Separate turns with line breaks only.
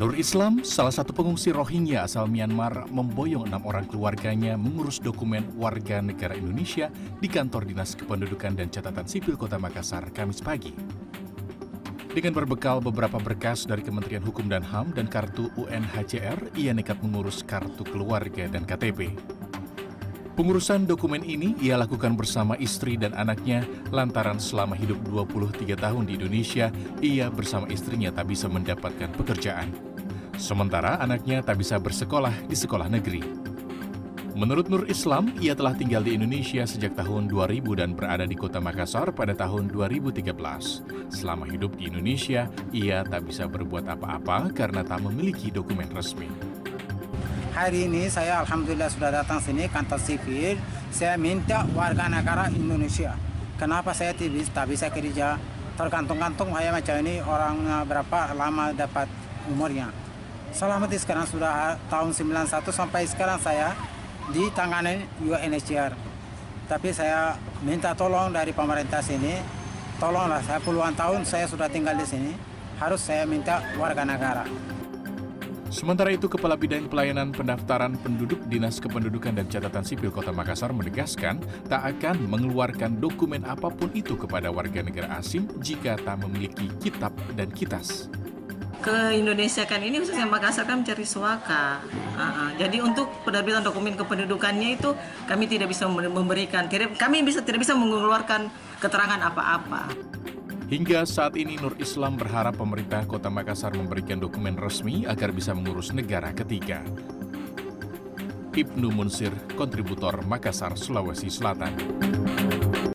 Nur Islam, salah satu pengungsi Rohingya asal Myanmar, memboyong enam orang keluarganya mengurus dokumen warga negara Indonesia di kantor Dinas Kependudukan dan Catatan Sipil Kota Makassar, Kamis pagi. Dengan berbekal beberapa berkas dari Kementerian Hukum dan HAM dan kartu UNHCR, ia nekat mengurus kartu keluarga dan KTP. Pengurusan dokumen ini ia lakukan bersama istri dan anaknya lantaran selama hidup 23 tahun di Indonesia, ia bersama istrinya tak bisa mendapatkan pekerjaan. Sementara anaknya tak bisa bersekolah di sekolah negeri. Menurut Nur Islam, ia telah tinggal di Indonesia sejak tahun 2000 dan berada di kota Makassar pada tahun 2013. Selama hidup di Indonesia, ia tak bisa berbuat apa-apa karena tak memiliki dokumen resmi.
Hari ini saya alhamdulillah sudah datang sini kantor sipil. Saya minta warga negara Indonesia. Kenapa saya tak bisa kerja? Tergantung-gantung kayak macam ini orang berapa lama dapat umurnya. Selama sekarang sudah tahun 91 sampai sekarang saya ditangani UNHCR. Tapi saya minta tolong dari pemerintah sini, tolonglah saya puluhan tahun saya sudah tinggal di sini, harus saya minta warga negara.
Sementara itu, Kepala Bidang Pelayanan Pendaftaran Penduduk Dinas Kependudukan dan Catatan Sipil Kota Makassar menegaskan tak akan mengeluarkan dokumen apa pun itu kepada warga negara asing jika tak memiliki kitab dan kitas.
Ke Indonesia kan ini khususnya Makassar kan mencari suaka. Uh -uh. Jadi untuk penerbitan dokumen kependudukannya itu kami tidak bisa memberikan, tidak, kami bisa tidak bisa mengeluarkan keterangan apa-apa.
Hingga saat ini Nur Islam berharap pemerintah kota Makassar memberikan dokumen resmi agar bisa mengurus negara ketiga. Ibnu Munsir, kontributor Makassar, Sulawesi Selatan.